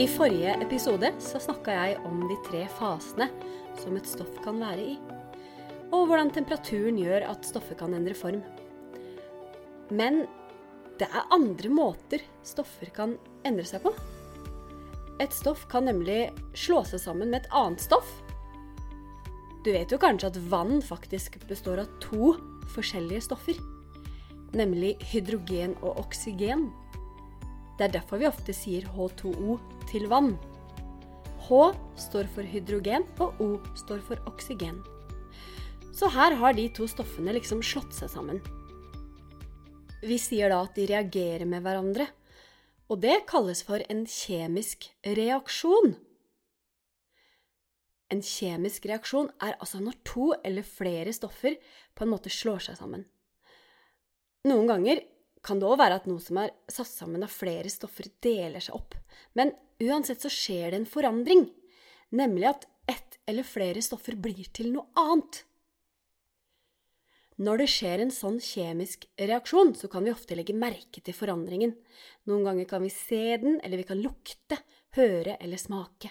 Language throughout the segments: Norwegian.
I forrige episode så snakka jeg om de tre fasene som et stoff kan være i, og hvordan temperaturen gjør at stoffet kan endre form. Men det er andre måter stoffer kan endre seg på. Et stoff kan nemlig slå seg sammen med et annet stoff. Du vet jo kanskje at vann faktisk består av to forskjellige stoffer, nemlig hydrogen og oksygen. Det er derfor vi ofte sier H2O til vann. H står for hydrogen, og O står for oksygen. Så her har de to stoffene liksom slått seg sammen. Vi sier da at de reagerer med hverandre, og det kalles for en kjemisk reaksjon. En kjemisk reaksjon er altså når to eller flere stoffer på en måte slår seg sammen. Noen ganger kan det òg være at noe som er satt sammen av flere stoffer, deler seg opp. Men uansett så skjer det en forandring, nemlig at ett eller flere stoffer blir til noe annet. Når det skjer en sånn kjemisk reaksjon, så kan vi ofte legge merke til forandringen. Noen ganger kan vi se den, eller vi kan lukte, høre eller smake.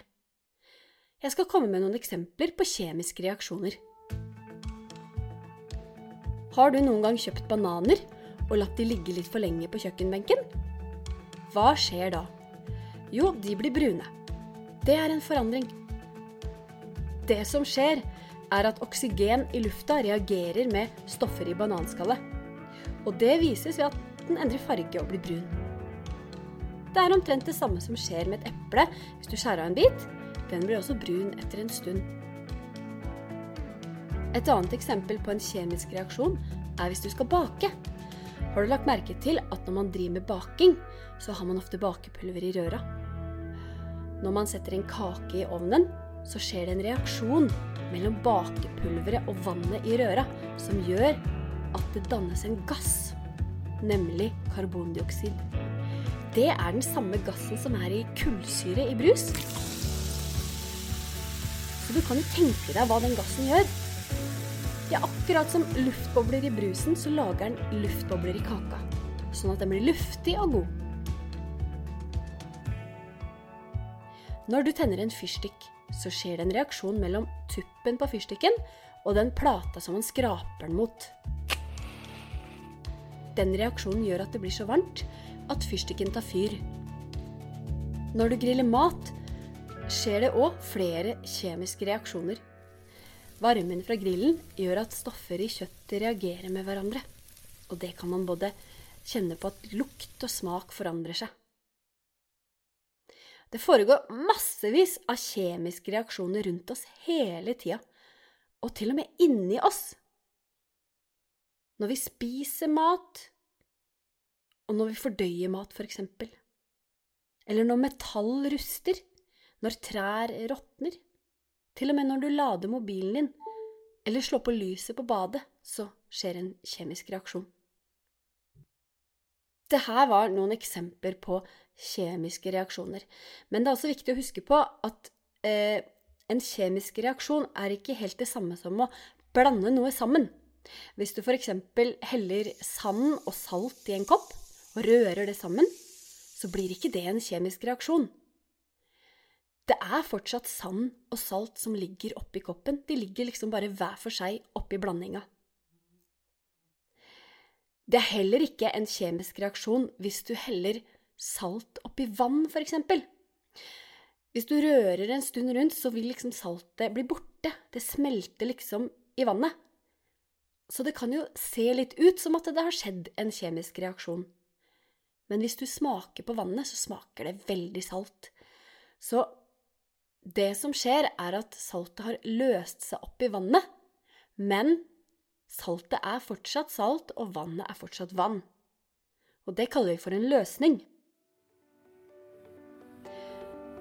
Jeg skal komme med noen eksempler på kjemiske reaksjoner. Har du noen gang kjøpt bananer og latt de ligge litt for lenge på kjøkkenbenken? Hva skjer da? Jo, de blir brune. Det er en forandring. Det som skjer, er at oksygen i lufta reagerer med stoffer i bananskallet. Og det vises ved at den endrer farge og blir brun. Det er omtrent det samme som skjer med et eple hvis du skjærer av en bit. Den blir også brun etter en stund. Et annet eksempel på en kjemisk reaksjon er hvis du skal bake. Har du lagt merke til at når man driver med baking, så har man ofte bakepulver i røra? Når man setter en kake i ovnen, så skjer det en reaksjon mellom bakepulveret og vannet i røra som gjør at det dannes en gass, nemlig karbondioksid. Det er den samme gassen som er i kullsyre i brus. Så du kan jo tenke deg hva den gassen gjør. Ja, akkurat som luftbobler i brusen, så lager den luftbobler i kaka. Sånn at den blir luftig og god. Når du tenner en fyrstikk, så skjer det en reaksjon mellom tuppen på fyrstikken og den plata som man skraper den mot. Den reaksjonen gjør at det blir så varmt at fyrstikken tar fyr. Når du griller mat, skjer det òg flere kjemiske reaksjoner. Varmen fra grillen gjør at stoffer i kjøttet reagerer med hverandre. Og det kan man både kjenne på at lukt og smak forandrer seg. Det foregår massevis av kjemiske reaksjoner rundt oss hele tida, og til og med inni oss. Når vi spiser mat, og når vi fordøyer mat, for eksempel. Eller når metall ruster, når trær råtner. Til og med når du lader mobilen din, eller slår på lyset på badet, så skjer en kjemisk reaksjon. Det her var noen eksempler på kjemiske reaksjoner. Men det er også viktig å huske på at eh, en kjemisk reaksjon er ikke helt det samme som å blande noe sammen. Hvis du f.eks. heller sand og salt i en kopp og rører det sammen, så blir ikke det en kjemisk reaksjon. Det er fortsatt sand og salt som ligger oppi koppen. De ligger liksom bare hver for seg oppi blandinga. Det er heller ikke en kjemisk reaksjon hvis du heller salt oppi vann, f.eks. Hvis du rører en stund rundt, så vil liksom saltet bli borte. Det smelter liksom i vannet. Så det kan jo se litt ut som at det har skjedd en kjemisk reaksjon. Men hvis du smaker på vannet, så smaker det veldig salt. Så det som skjer, er at saltet har løst seg opp i vannet, men saltet er fortsatt salt, og vannet er fortsatt vann. Og det kaller vi for en løsning.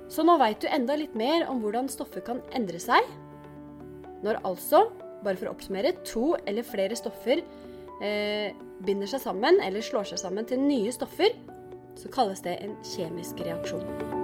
Så nå veit du enda litt mer om hvordan stoffer kan endre seg. Når altså, bare for å oppsummere, to eller flere stoffer eh, binder seg sammen eller slår seg sammen til nye stoffer, så kalles det en kjemisk reaksjon.